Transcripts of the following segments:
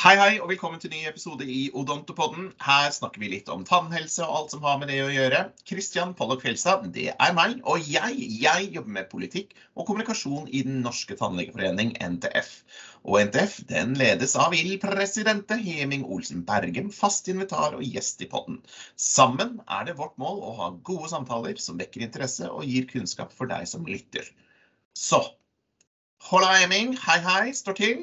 Hei, hei, og velkommen til ny episode i Odontopodden. Her snakker vi litt om tannhelse og alt som har med det å gjøre. Kristian Pollock Fjelstad, det er meg. Og jeg, jeg jobber med politikk og kommunikasjon i Den norske tannlegeforening, NTF. Og NTF den ledes av ildpresidente Heming Olsen Bergem, fast invitar og gjest i podden. Sammen er det vårt mål å ha gode samtaler som vekker interesse og gir kunnskap for deg som lytter. Så Hola, Heming. Hei, hei. Står til?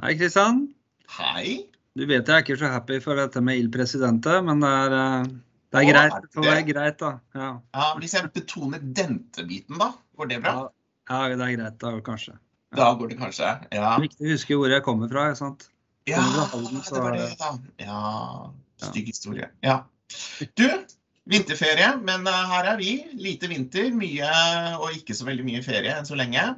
Hei, Kristian. Hei. Du vet jeg er ikke så happy for dette med Il Presidente, men det er, eh, det er Åh, greit. er det Det får greit, da. Ja. Ja, Hvis jeg betoner dente-biten, da? Går det bra? Ja. ja, det er greit, da kanskje. Da går det kanskje. Ja. Viktig å huske hvor jeg kommer fra. ikke sant? Ja, Halden, så det var er det, det- da. Ja, stygg historie. Ja. Du, vinterferie, men eh, her er vi. Lite vinter, mye og ikke så veldig mye ferie enn så lenge.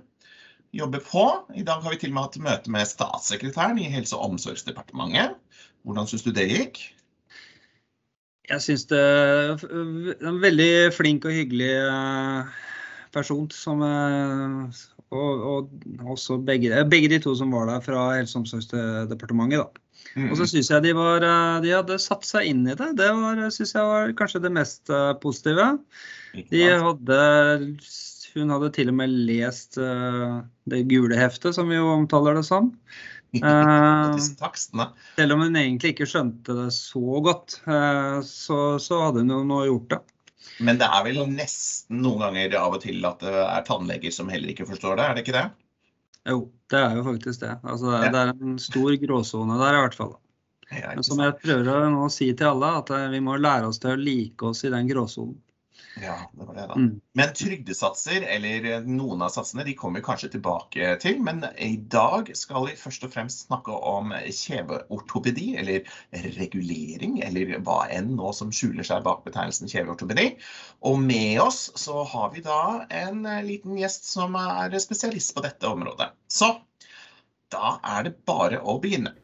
Jobber på. I dag har vi til og med hatt møte med statssekretæren i Helse- og omsorgsdepartementet. Hvordan syns du det gikk? Jeg syns det er en veldig flink og hyggelig eh, person som eh, og, og også begge, eh, begge de to som var der fra Helse- og omsorgsdepartementet. da. Og så syns jeg de, var, de hadde satt seg inn i det. Det var, synes jeg var kanskje det mest positive. De hadde, hun hadde til og med lest uh, det gule heftet, som vi jo omtaler det som. Uh, selv om hun egentlig ikke skjønte det så godt, uh, så, så hadde hun jo nå gjort det. Men det er vel nesten noen ganger av og til at det er tannleger som heller ikke forstår det, er det ikke det? Jo, det er jo faktisk det. Altså, det, Ja. det er en stor gråsone der i hvert fall. Men som jeg prøver å nå si til alle, at vi må lære oss til å like oss i den gråsonen. Ja, det var det, da. Mm. Men trygdesatser, eller eh, noen av satsene, de kommer vi kanskje tilbake til. Men i dag skal vi først og fremst snakke om kjeveortopedi, eller regulering, eller hva enn nå som skjuler seg bak betegnelsen kjeveortopedi. Og med oss så har vi da en eh, liten gjest som er spesialist på dette området. Så da er det bare å begynne.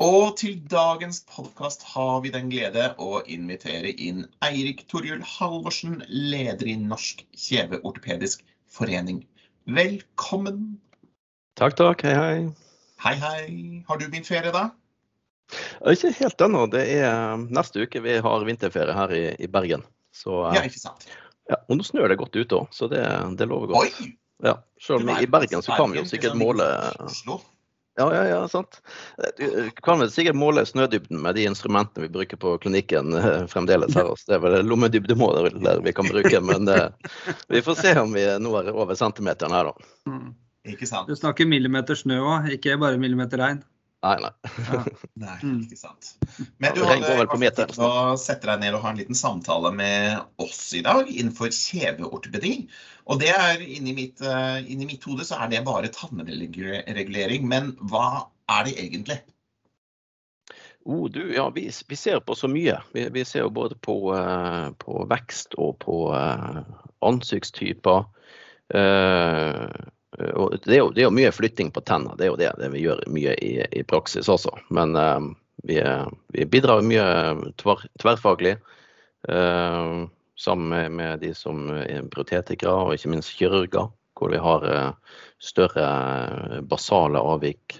Og til dagens podkast har vi den glede å invitere inn Eirik Torjul Halvorsen, leder i Norsk kjeveortopedisk forening. Velkommen. Takk, takk. Hei, hei. Hei, hei. Har du begynt ferie, da? Ikke helt ennå. Det er neste uke vi har vinterferie her i, i Bergen. Så, Ja, ikke sant? ja, og nå snør det godt ute òg, så det, det lover godt. Oi! Ja, selv om i Bergen så kan vi jo sikkert måle Oslo. Ja, ja, ja, sant. Du kan vel sikkert måle snødybden med de instrumentene vi bruker på klinikken eh, fremdeles her. Også. Det er vel lommedybdemåler vi kan bruke, men eh, vi får se om vi når over centimeteren her, da. Mm. Ikke sant? Du snakker millimeter snø òg, ikke bare millimeter regn. Nei, nei. Ja. Nei, Mm. ikke sant. Men du hadde vel kanskje tenkt å sette deg ned og ha en liten samtale med oss i dag innenfor kjeveortopedi. Og det er inni mitt, eh, inni mitt hode så er det bare tannregulering. Men hva er det egentlig? Oh, du, ja, vi, vi ser på så mye. Vi, vi ser jo både på, uh, på vekst og på uh, ansiktstyper. Eh, og det, er jo, det er jo mye flytting på tenner, det er jo det, det vi gjør mye i, i praksis også. Men uh, vi, vi bidrar mye tver, tverrfaglig Uh, sammen med, de som er protetikere og ikke minst kirurger. Hvor vi har eh, større basale avvik,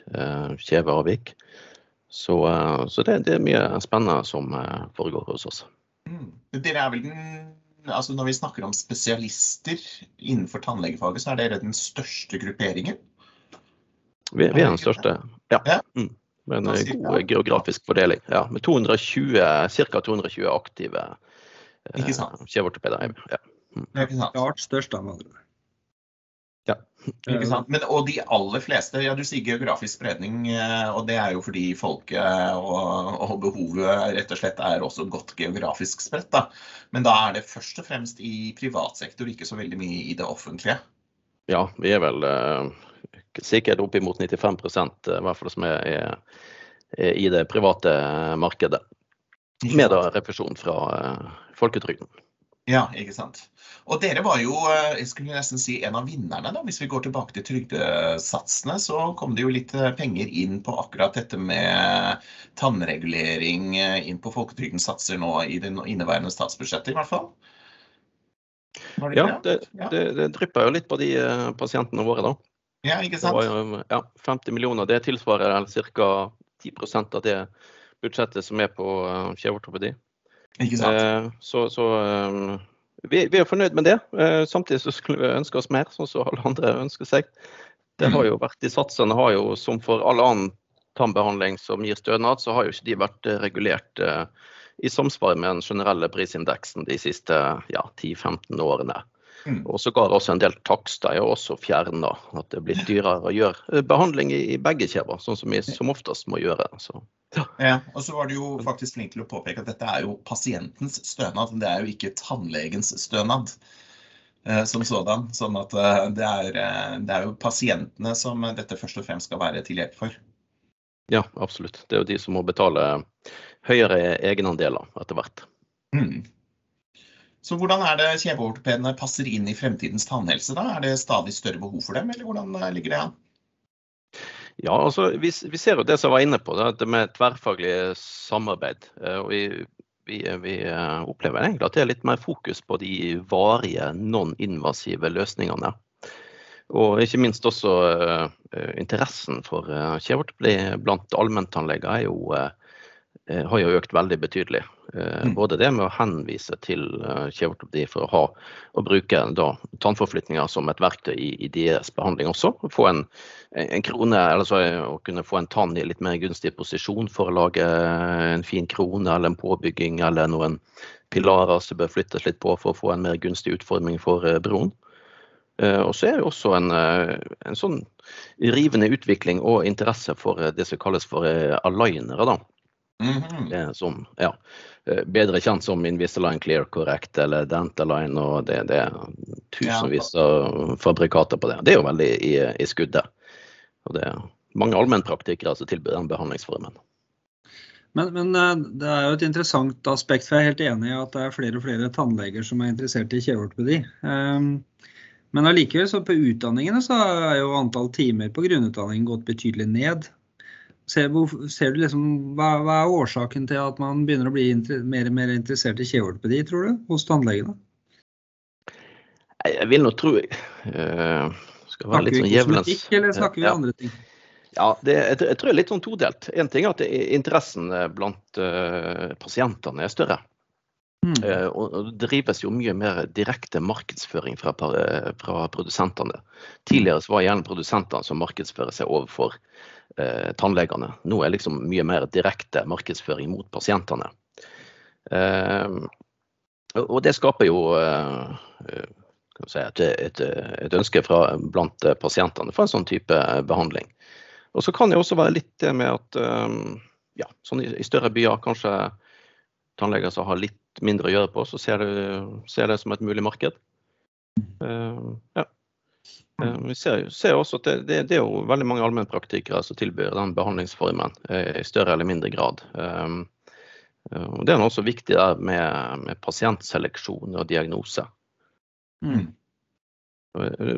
kjeveavvik. Så, så det, det er mye spennende som foregår hos oss. Mm. Dere er vel den Altså når vi snakker om spesialister innenfor tannlegefaget, så er dere den største grupperingen? Vi, vi er den største. Ja. Ja. Mm. Med en Da eh, god geografisk fordeling. Ja, med 220, ca. 220 aktive eh, Ikke sant? kjeveortopeder. Ja. Ikke sant? Klart størst, av andre. Ja. Ikke sant? Men, og de aller fleste, ja du sier geografisk spredning, eh, og det er jo fordi folket og, og behovet rett og slett er også godt geografisk spredt. da. Men da er det først og fremst i privat sektor, ikke så veldig mye i det offentlige. ja, vi er vel eh, sikkert oppimot 95 eh, i hvert fall som er, er, er i det private markedet. Med da refusjon fra eh, folketrygden. Ja, ikke sant. Og dere var jo, eh, jeg skulle nesten si, en av vinnerne. da. Hvis vi går tilbake til trygdesatsene, så kom det jo litt eh, penger inn på akkurat dette med tannregulering eh, inn på folketrygdens satser nå i det inneværende statsbudsjettet, i hvert fall. Det Ja, det, Ja. det, det drypper jo litt på de pasientene våre, da. ja, ikke sant? var ja, 50 millioner, det tilsvarer ca. 10% av det budsjettet som er på kjeveortopedi. Ikke sant? Eh, så så eh, vi, vi er fornøyd med det. Eh, samtidig så skulle vi ønske oss mer, sånn som alle andre ønsker seg. Det har jo vært, De satsene har jo, som for all annen tannbehandling som gir stønad, så har jo ikke de vært eh, regulert i samsvar med den generelle prisindeksen de siste ja, 10-15 årene. Mm. ga det også en del takster er jo også fjerna. At det er blitt dyrere å gjøre eh, behandling i, begge kjever, sånn som vi som oftest må gjøre. Så. Ja, og så var du jo faktisk flink til å påpeke at dette er jo pasientens stønad, det er jo ikke tannlegens stønad eh, som sådan. Sånn at eh, det er, det er jo pasientene som dette først og fremst skal være til hjelp for. Ja, absolutt. Det er jo de som må betale høyere egenandeler etter hvert. Mm. Så hvordan er det kjeveortopedene passer inn i fremtidens tannhelse? da? Er det stadig større behov for dem, eller hvordan eh, ligger det an? Ja, altså, vi, vi ser jo det som jeg var inne på, det, med tverrfaglig samarbeid. Eh, og vi, vi, vi eh, opplever egentlig at det er litt mer fokus på de varige, non-invasive løsningene. Og ikke minst også eh, interessen for uh, kjeveortopedi blant allmenntannleger eh, har jo økt veldig betydelig. Eh, Mm. Både det med å henvise til uh, kjeveortopedi for å ha og bruke da, tannforflytninger som et verktøy i, i deres behandling også. Få en, en krone, eller så å kunne få en tann i litt mer gunstig posisjon for å lage en fin krone eller en påbygging eller noen pilarer som bør flyttes litt på for å få en mer gunstig utforming for eh, broen. Eh, Og så er det også en, eh, en sånn rivende utvikling og interesse for eh, det som kalles for eh, alignere. da. Mhm. -hmm. Som, ja, eh, bedre kjent som Invisalign Clear Correct eller Dentalign. og Det, det er tusenvis av fabrikater på det. Det er jo veldig i, i skuddet. Og det er mange allmennpraktikere som tilbyr den behandlingsformen. Men, men eh, det er jo et interessant aspekt, for jeg er helt enig i at det er flere og flere tannleger som er interessert i kjeveortopedi. Um, men allikevel, så på utdanningene så er jo antall timer på grunnutdanningen gått betydelig ned. Ser, ser du liksom, hva, hva er årsaken til at man begynner å bli mer og mer interessert i kjeveortopedi, tror du, hos tannlegene? Jeg jeg vil nå tro uh, Skal være Snakker litt vi sånn djevelens kosmetikk, eller snakker vi Ja. andre ting? Ja, det, jeg, jeg tror det er litt sånn todelt. En ting er at er- interessen eh, blant uh, pasientene er større. Mm. Uh, og det drives jo mye mer direkte markedsføring fra, fra produsentene. Tidligere så var det gjerne produsentene som markedsfører seg overfor eh, tannlegene. Nå er liksom mye mer direkte markedsføring mot pasientene. Eh, og det skaper jo eh, eh, si, et, et, et ønske fra, blant eh, pasientene for en sånn type eh, behandling. Og så kan det også være litt det med at eh, ja, sånn i, i større byer kanskje tannleger som har litt mindre å gjøre på, så ser det, ser det som et mulig marked. Eh, ja. Eh, vi ser, ser også at det, det, det er jo veldig mange allmennpraktikere som tilbyr den behandlingsformen eh, i større eller mindre grad. Eh, eh, og det er også viktig der med, med pasientseleksjon og diagnose. Mm.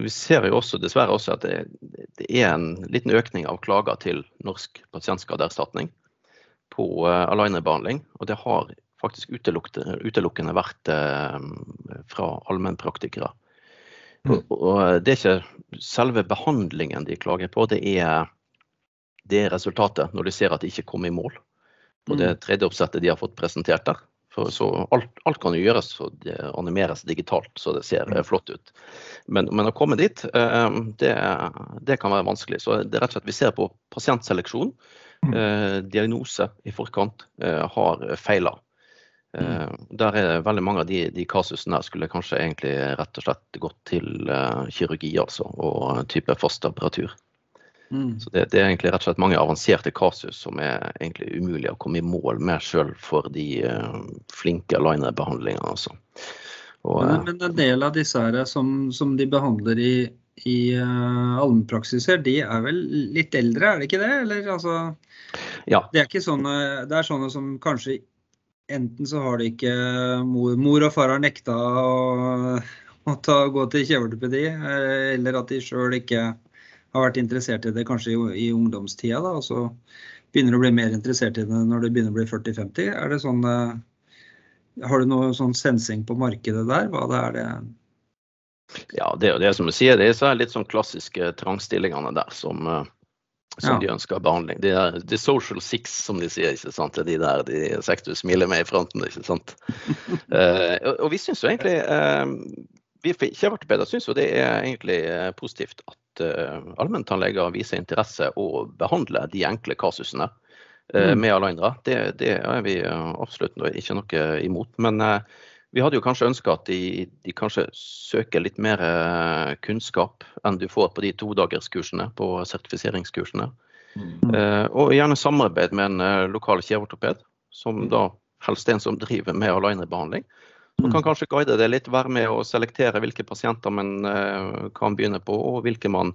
Vi ser jo også dessverre også at det, det er en liten økning av klager til Norsk pasientskadeerstatning på uh, alignerbehandling. Og det har faktisk utelukkende, utelukkende vært eh, fra allmennpraktikere. Mm. Og, og det er ikke selve behandlingen de klager på, det er, det er resultatet når de ser at de ikke kommer i mål på det tredje oppsettet de har fått presentert der. For så alt, alt kan jo gjøres og det animeres digitalt, så det ser eh, flott ut. Men, men å komme dit, eh, det, det kan være vanskelig. Så det er rett og slett vi ser på pasientseleksjon. Mm. Eh, diagnose i forkant eh, har feila. Eh, der er det veldig mange av de, de kasusene der skulle kanskje egentlig rett og slett gått til eh, kirurgi, altså, og type fast apparatur. Mm. Så det, det er egentlig rett og slett mange avanserte kasus som er egentlig umulig å komme i mål med sjøl for de uh, flinke linerbehandlingene. Altså. Og, Men, eh, men en del av disse her som, som de behandler i, i uh, allmennpraksiser, de er vel litt eldre, er det ikke det? Eller altså Ja. Det er ikke sånne Det er sånne som kanskje Enten så har de ikke Mor, mor og far har nekta å, å ta, gå til kjeveortopedi, eh, eller at de sjøl ikke har vært interessert i det kanskje i, i ungdomstida, da, og så begynner å bli mer interessert i det når de begynner å bli 40-50. Er det sånn eh, Har du noe sånn sensing på markedet der? Hva det er det Ja, det er jo det som du sier. Det er litt sånn klassiske trangstillingene der som, eh, som Ja. de ønsker behandling. De er the social six, som de sier. ikke sant? Det De der de seks du smiler med i fronten. ikke sant? uh, og, og vi syns jo egentlig uh, Vi kjeveortopeder syns jo det er egentlig eh, positivt at uh, allmenntannleger viser interesse og behandler de enkle kasusene Uh, Mm. med alignere. Det, det er vi absolutt ikke noe imot. Men vi hadde jo kanskje ønska at de, de kanskje søker litt mer eh, kunnskap enn du får på de todagerskursene, på sertifiseringskursene. Mm. Eh, og gjerne samarbeid med en eh, lokal kjeveortoped, som da helst er en som driver med alignerbehandling. Som Mm. kan kanskje guide deg litt, være med å selektere hvilke pasienter man eh, kan begynne på, og hvilke man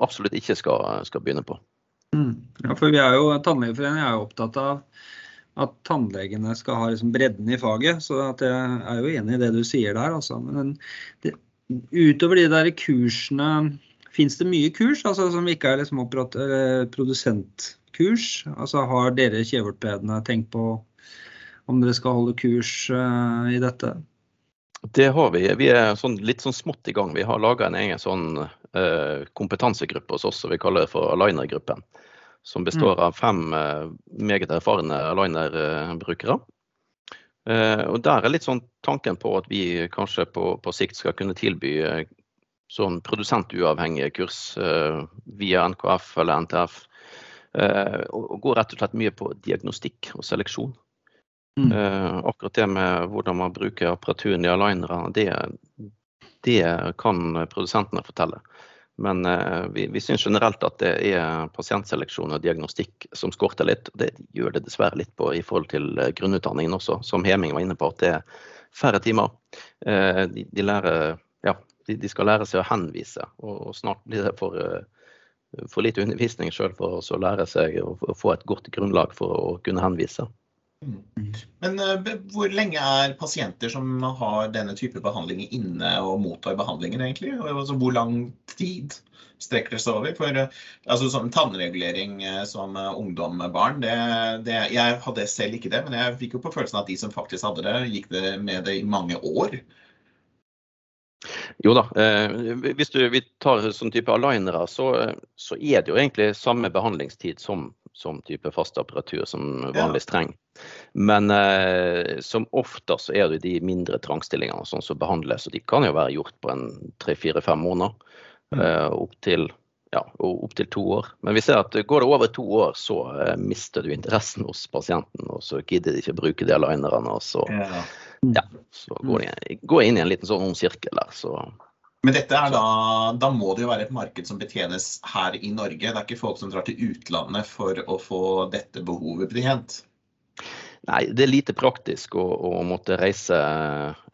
absolutt ikke skal, skal begynne på. Mm. Ja, for vi er jo, Tannlegeforeningen er jo opptatt av at tannlegene skal ha liksom bredden i faget. Så jeg er jo enig i det du sier der. Altså. Men det, utover de der kursene, fins det mye kurs altså, som ikke er liksom produsentkurs? Altså, har dere kjeveortopedene tenkt på om dere skal holde kurs uh, i dette? Det har vi. Vi er sånn, litt sånn smått i gang. Vi har laga en egen sånn uh, kompetansegruppe hos oss som vi kaller for aligner-gruppen. Som består av fem eh, meget erfarne aligner-brukere. Eh, og der er litt sånn tanken på at vi kanskje på, på sikt skal kunne tilby eh, sånn produsentuavhengige kurs via NKF eller NTF. Eh, og, går rett og slett mye på diagnostikk og seleksjon. Mm. Eh, akkurat det med hvordan man bruker apparaturen i alignere, det, det kan produsentene fortelle. Men eh, vi, vi syns generelt at det er pasientseleksjon og diagnostikk som skorter litt. og Det gjør det dessverre litt på i forhold til eh, grunnutdanningen også, som Heming var inne på. at det er færre timer. Eh, de, de, lærer, ja, de, skal lære seg å henvise, og, snart blir det for, for lite undervisning sjøl for å lære seg å få et godt grunnlag for å kunne henvise. Men eh, hvor lenge er pasienter som har denne type behandling inne og mottar behandlingen, egentlig? Altså, hvor lang tid strekker det seg over? For eh, altså, sånn tannregulering eh, som ungdom med barn, det, det, jeg hadde selv ikke det, men jeg fikk jo på følelsen at de som faktisk hadde det, gikk det med det i mange år. Jo da, hvis du vi tar sånn type alignere, så, så er det jo egentlig samme behandlingstid som, som type fast apparatur som vanligvis trenger. Men eh, som oftest så er det de mindre trangstillingene sånn som behandles, og de kan jo være gjort på en tre-fire-fem måneder. Eh, opp til ja, opp til to år. Men vi ser at går det over to år, så eh, mister du interessen hos pasienten, og så gidder de ikke bruke de alignerne. og så Ja. ja, så går de går inn i en liten sånn ond sirkel der. Så Men dette er da, da må det jo være et marked som betjenes her i Norge. Det er ikke folk som drar til utlandet for å få dette behovet betjent. nei, det er lite praktisk å, å måtte reise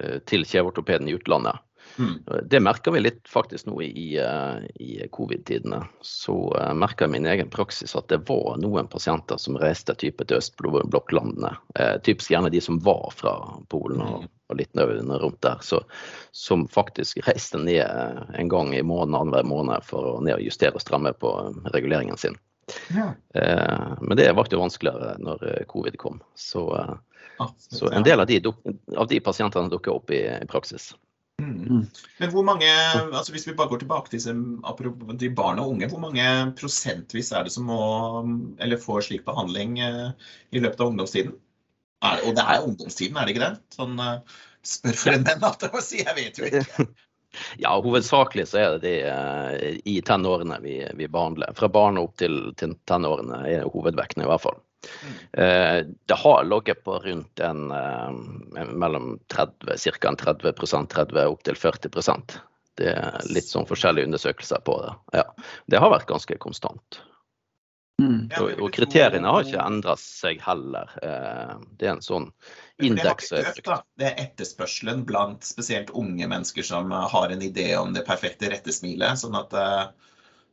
eh, til kjeveortopeden i utlandet. Mm. Det merker vi litt faktisk nå i, eh, i covid-tidene. Så uh, merker jeg min egen praksis at det var noen pasienter som reiste type til østblokklandene. Uh, typisk gjerne de som var fra Polen og, og litt rundt der. Så, som faktisk reiste ned eh, en gang i måneden, annenhver måned for å ned og justere og stramme på eh, reguleringen sin. Ja. Eh, men det ble jo vanskeligere når eh, covid kom. Så, ah, så en del av de, av de pasientene dukker opp i, i praksis. Mm. Mm. Men hvor mange, altså hvis vi bare går tilbake til disse, de barn og unge, hvor mange prosentvis er det som må, eller får slik behandling eh, i løpet av ungdomstiden? Er, og det er ungdomstiden, er det ikke det? Sånn, eh, spør for en menn, at jeg må si, jeg vet jo ikke. Ja, hovedsakelig så er det de eh, i tenårene vi, vi behandler. Fra barn opp til, til tenårene er hovedvekten i hvert fall. Eh, det har ligget på rundt en, eh, mellom 30, ca. 30%-30%-40%. Det er litt sånn forskjellige undersøkelser på det. Ja. Det har vært ganske konstant. Mm. Og, og kriteriene har ikke endret seg heller. Eh, Det er en sånn indeks. Det er etterspørselen blant spesielt unge mennesker som har en idé om det perfekte rettesmilet. Sånn at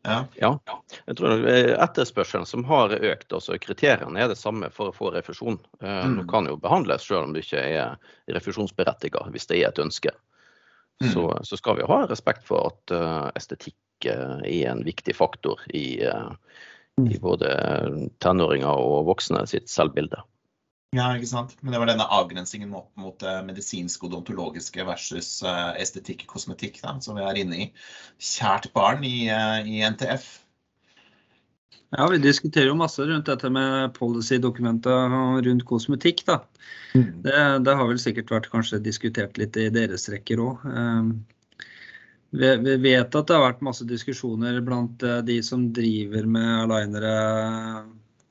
ja. Ja, jeg tror eh, etterspørselen som har økt, altså kriteriene er det samme for å få refusjon. Eh, Mm. Du kan jo behandles selv om du ikke er refusjonsberettiget, hvis det er et ønske. Mm. Så, så skal vi ha respekt for at uh, estetikk uh, er en viktig faktor i, eh, i både tenåringer og voksne sitt selvbilde. Ja, ikke sant. Men det var denne avgrensingen mot, mot det medisinske odontologiske versus uh, estetikk og kosmetikk da, som vi er inne i. Kjært barn i, uh, i NTF. Ja, vi diskuterer jo masse rundt dette med policy-dokumentet rundt kosmetikk. da. Mm. Det, det, har vel sikkert vært kanskje diskutert litt i deres rekker òg. Um, vi, vet at det har vært masse diskusjoner blant de som driver med alignere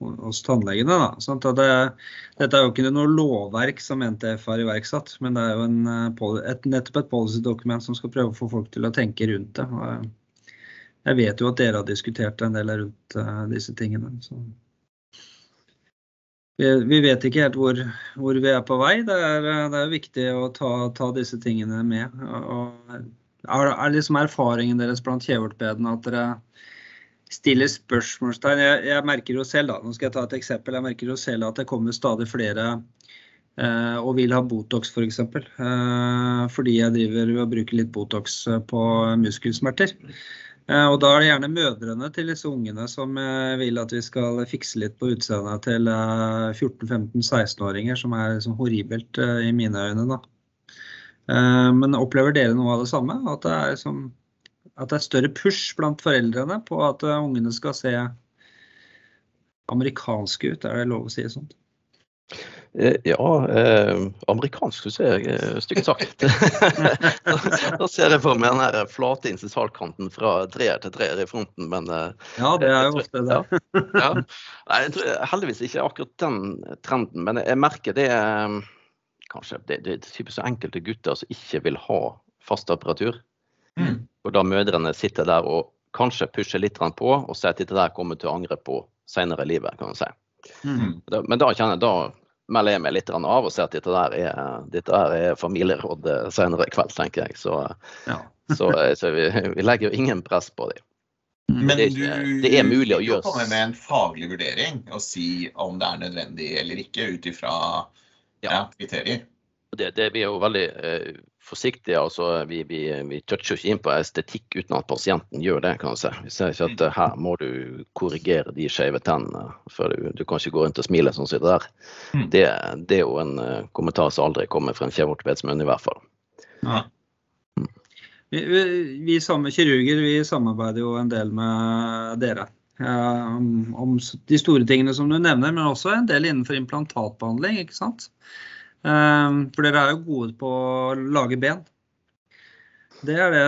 hos tannlegene. Da. Sånn det, dette er jo ikke noe lovverk som NTF har iverksatt, men det er jo en, et, nettopp et policy-dokument som skal prøve å få folk til å tenke rundt det. Og jeg vet jo at dere har diskutert en del rundt uh, disse tingene. Vi, vi, vet ikke helt hvor, hvor, vi er på vei. Det er, det er viktig å ta, ta, disse tingene med. Og, er, er liksom erfaringen deres blant kjeveortopedene at dere stiller spørsmålstegn? Jeg, jeg, merker jo selv, da, nå skal jeg ta et eksempel, jeg merker jo selv at det kommer stadig flere eh, og vil ha Botox f.eks. For eh, fordi jeg driver og bruker litt Botox på muskelsmerter. Eh, og da er det gjerne mødrene til disse ungene som eh, vil at vi skal fikse litt på utseendet til 14-15-16-åringer, eh, som er liksom horribelt i mine øyne. da. Men opplever dere noe av det samme? At det er, som, at det er større push blant foreldrene på at ungene skal se amerikanske ut? Er det lov å si sånt? Eh, ja, eh, amerikansk syns jeg er stygt sagt. da ser jeg for meg den her flate insisalkanten fra treer til treer i fronten, men eh, Ja, det er jo ofte det. ja, ja. Nei, jeg tror heldigvis ikke akkurat den trenden, men jeg merker det kanskje det, det er typisk så enkelte gutter som ikke vil ha fast apparatur. Mm. Og da mødrene sitter der og kanskje pusher litt på og sier at dette der kommer til å angre på senere i livet, kan man si. Mm. Men da kjenner jeg da melder jeg meg litt av og ser at dette der er, dette der er familieråd senere i kveld, tenker jeg. Så, ja. så, så vi, vi, legger jo ingen press på dem. Men det, du det er mulig å gjøre komme med en faglig vurdering og si om det er nødvendig eller ikke, ut ifra ja, kriterier? Det, det, vi er jo veldig eh, forsiktige. altså vi, vi, vi, toucher ikke inn på estetikk uten at pasienten gjør det. kan si. Vi ser ikke at uh, her må du korrigere de skeive tennene. for du, du, kan ikke gå rundt og smile sånn som det der. Mm. Det, det, er jo en uh, kommentar som aldri kommer fra en kjeveortopeds i hvert fall. Ja. Mm. Vi, vi, vi samme kirurger vi samarbeider jo en del med dere. Um, om de store tingene som du nevner, men også en del innenfor implantatbehandling. ikke sant? Ehm, for dere er jo gode på å lage ben. Det er det,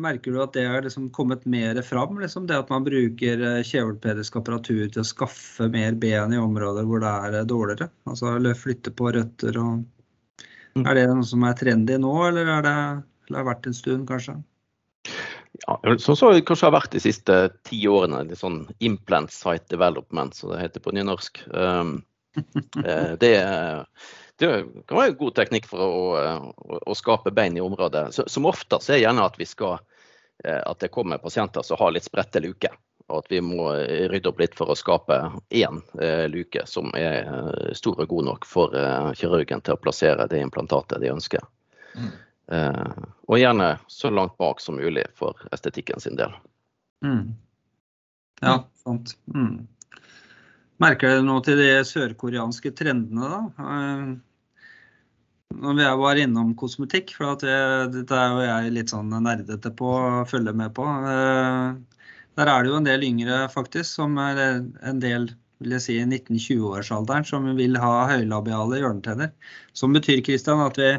merker du at det er liksom kommet mer fram? Liksom? Det at man bruker kjevelpedisk apparatur til å skaffe mer ben i områder hvor det er eh, dårligere? Altså flytte på røtter og mm. Er det noe som er trendy nå, eller er det, eller har det vært en stund, kanskje? Ja, sånn som det kanskje har vært de siste ti årene. Litt sånn implant site development, som det heter på nynorsk. Um, det er det kan være god teknikk for å, å, å skape bein i området. Så, som oftest er gjerne at vi skal eh, at det kommer pasienter som har litt spredte luker. Og at vi må eh, rydde opp litt for å skape én eh, luke som er stor og god nok for kirurgen til å plassere det implantatet de ønsker. Mm. Eh, og gjerne så langt bak som mulig for estetikken sin del. Mm. Ja, sant. Mm. Merker dere noe til de sørkoreanske trendene, da? Når vi var innom kosmetikk, for dette er jo jeg litt sånn nerdete på å følge med på. Eh, der er det jo en del yngre faktisk, som er en del vil jeg si 19-20-årsalderen, som vil ha høylabiale hjørnetenner. Som betyr Christian, at, vi,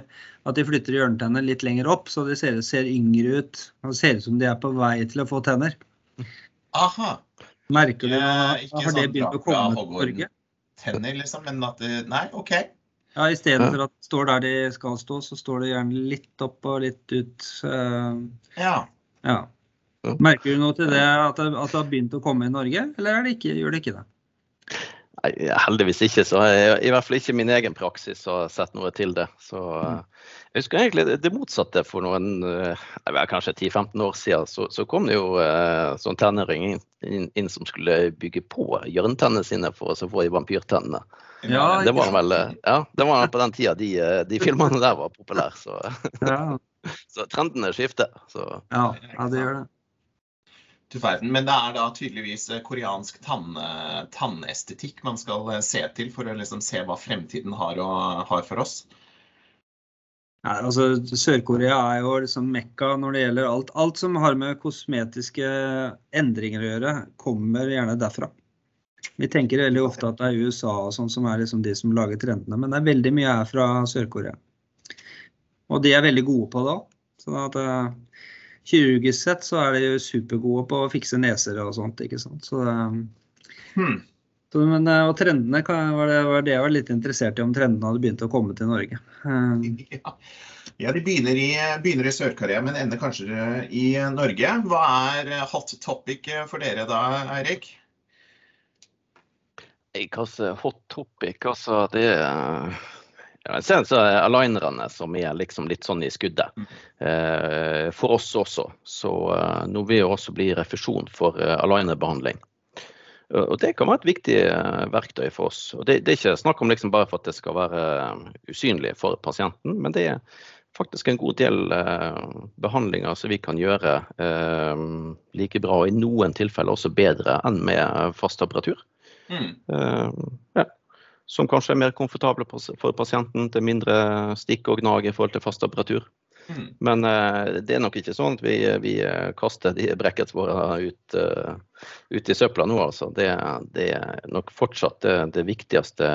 at de flytter hjørnetennene litt lenger opp, så de ser, ser yngre ut. Og det ser ut som de er på vei til å få tenner. Aha. Merker du noe? Har det sånn begynt å komme til Norge? Tenner, liksom, men at Nei, OK. Ja, Istedenfor at det står der de skal stå, så står det gjerne litt opp og litt ut. Uh, ja. ja. Merker du noe til det at, det, at det har begynt å komme i Norge, eller det ikke, gjør det ikke det? Nei, heldigvis ikke. så jeg, I hvert fall ikke min egen praksis har sett noe til det. Så, mm. Jeg husker egentlig det motsatte for noen vet, kanskje 10-15 år siden. Så, så, kom det jo eh, sånn tenåring inn, inn, inn, som skulle bygge på hjørnetennene sine for å få de vampyrtennene. Ja, det var vel ja, det var på den tida de, eh, de filmene der var populære. Så, ja. så trendene skifter. Så. Ja, ja, det gjør det. Du verden. Men det er da tydeligvis eh, koreansk tann, tannestetikk man skal se til for å liksom se hva fremtiden har, og, har for oss? Ja, altså Sør-Korea er jo liksom mekka når det gjelder alt. Alt som har med kosmetiske endringer å gjøre, kommer gjerne derfra. Vi tenker veldig ofte at det er USA og sånn som er liksom de som lager trendene, men det er veldig mye her fra Sør-Korea. Og de er veldig gode på det òg. Sånn at uh, kirurgisk sett så er de jo supergode på å fikse neser og sånt, ikke sant. Så, uh, hmm. så men, uh, og trendene kan, var, det, var det jeg var litt interessert i, om trendene hadde begynt å komme til Norge. Ja. ja. de begynner i, begynner i Sør-Korea, men ender kanskje i Norge. Hva er hot topic for dere da, Eirik? Hva hot topic? Altså, det er ser så er alignerne som er liksom litt sånn i skuddet. Mm. Eh, for oss også. Så eh, nå vil det også bli refusjon for eh, alignerbehandling. Og Det kan være et viktig eh, verktøy for oss. Og det, det, er ikke snakk om liksom bare for at det skal være eh, usynlig for pasienten, men det er faktisk en god del eh, behandlinger som vi kan gjøre like bra, og i noen tilfeller også bedre enn med fast apparatur. Mm. Uh, ja. Som kanskje er mer komfortable for pasienten. Det er mindre stikk og gnag i forhold til fast apparatur. Mm. Men uh, det er nok ikke sånn at vi, vi kaster de brackets våre ut, ut, i søpla nå, altså. Det, det er nok fortsatt det, det viktigste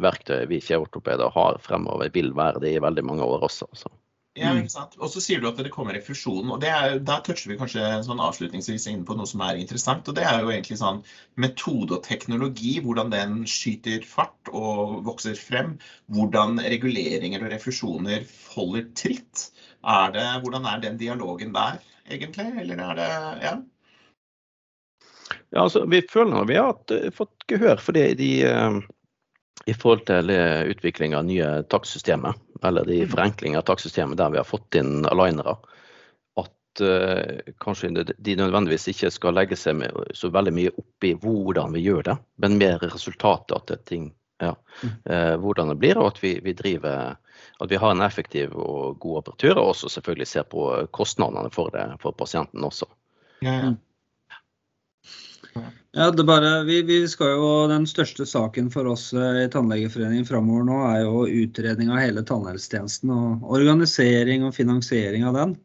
verktøyet vi kjeveortopeder har fremover, vil være det i veldig mange år også. Altså. Ja, mm. ikke sant? Og så sier du at det kommer refusjon. og det er, Der toucher vi kanskje sånn avslutningsvis inn på noe som er interessant. og Det er jo egentlig sånn metode og teknologi, hvordan den skyter fart og vokser frem. Hvordan reguleringer og refusjoner holder tritt. Er det, hvordan er den dialogen der, egentlig? Eller er det Ja? Ja, altså, Vi føler vi har fått gehør for det i de eh, i forhold til eh, utvikling av nye takstsystemet, eller de mm. forenklinger av takstsystemet der vi har fått inn alignere, at uh, kanskje de nødvendigvis ikke skal legge seg med, så veldig mye opp i hvordan vi gjør det, men mer resultatet at ting ja, uh, hvordan det blir, og at vi, vi, driver at vi har en effektiv og god operatør, og også selvfølgelig ser på kostnadene for det for pasienten også. Ja, ja. Ja, det bare, vi, vi, skal jo, Den største saken for oss eh, i Tannlegeforeningen framover nå er jo utredning av hele tannhelsetjenesten. og Organisering og finansiering av den.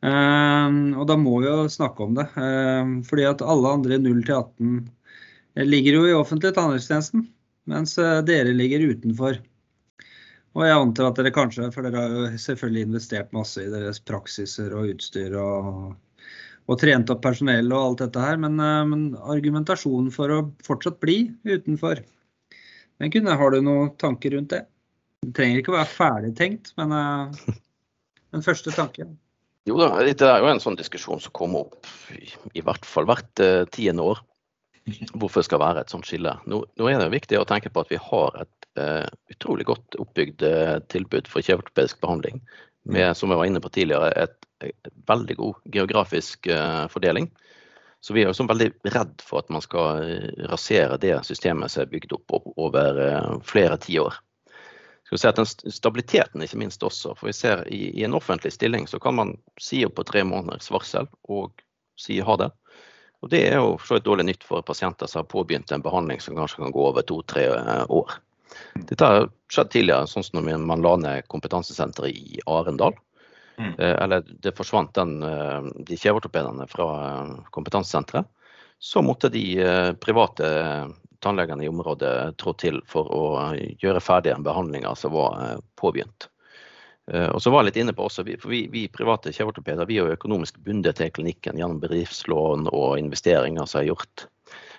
Um, og da må vi jo snakke om det. Um, fordi at alle andre 0 til 18 ligger jo i offentlig tannhelsetjenesten, mens dere ligger utenfor. Og jeg antar at dere kanskje, for dere har jo selvfølgelig investert masse i deres praksiser og utstyr og og trent opp personell og alt dette her. Men, eh, men argumentasjonen for å fortsatt bli utenfor, den kunne, har du noen tanker rundt det? Det trenger ikke å være ferdig tenkt, men uh, den første tanken. Jo da, det er jo en sånn diskusjon som kommer opp i, i hvert fall hvert uh, tiende år. Hvorfor det skal være et sånt skille. Nå, nå, er det viktig å tenke på at vi har et uh, utrolig godt oppbygd tilbud for kjeveortopedisk behandling. Med, som jeg var inne på tidligere, et veldig god geografisk eh, fordeling. Så vi er jo veldig redd for at man skal eh, rasere det systemet som er bygd opp over eh, flere tiår. Skal vi si at den Stabiliteten ikke minst også. For vi ser i, i, en offentlig stilling så kan man si opp på tre måneders varsel og si ha det. Og Det er jo så et dårlig nytt for pasienter som har påbegynt en behandling som kanskje kan gå over to-tre år. Dette har skjedd tidligere, sånn som når man la ned kompetansesenteret i Arendal. Mm. Eh, eller det forsvant den, eh, de kjeveortopedene fra eh, kompetansesenteret. Så måtte de private tannlegene i området trå til for å gjøre ferdig en behandling som var påbegynt. Og så var jeg litt inne på også, for vi, vi private kjeveortopeder vi er jo økonomisk bundet til klinikken gjennom bedriftslån og investeringer som er gjort.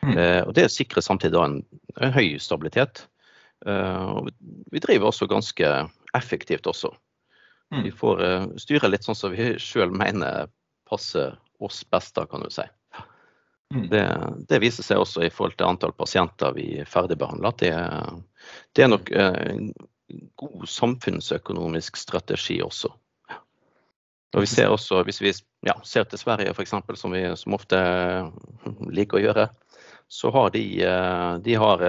Mm. Og Det sikrer samtidig en, en høy stabilitet. Og vi driver også ganske effektivt også. Mm. Vi får uh, styre litt sånn som vi sjøl mener passer oss best, da, kan du si. Mm. Det, det, viser seg også i forhold til antall pasienter vi ferdigbehandler, det, det er nok uh, en god samfunnsøkonomisk strategi også. Og vi ser også, Hvis vi ja, ser til Sverige f.eks., som vi som ofte liker å gjøre, så har de, de har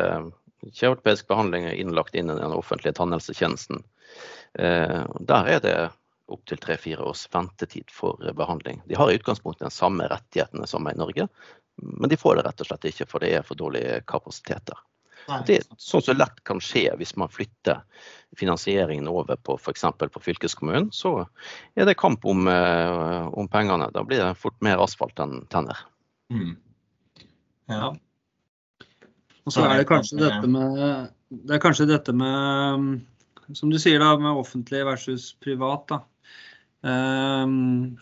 behandling innlagt inn i den offentlige tannhelsetjenesten. Eh, der er det opptil tre-fire års ventetid for behandling. De har i utgangspunktet de samme rettighetene som i Norge, men de får det rett og slett ikke, for det er for dårlige kapasiteter. Det er sånn som lett kan skje hvis man flytter finansieringen over på f.eks. på fylkeskommunen. Så er det kamp om, eh, om, pengene. Da blir det fort mer asfalt enn tenner. Mm. Ja. Og så er det kanskje dette med Det er kanskje dette med Som du sier, da, med offentlig versus privat. da. Um,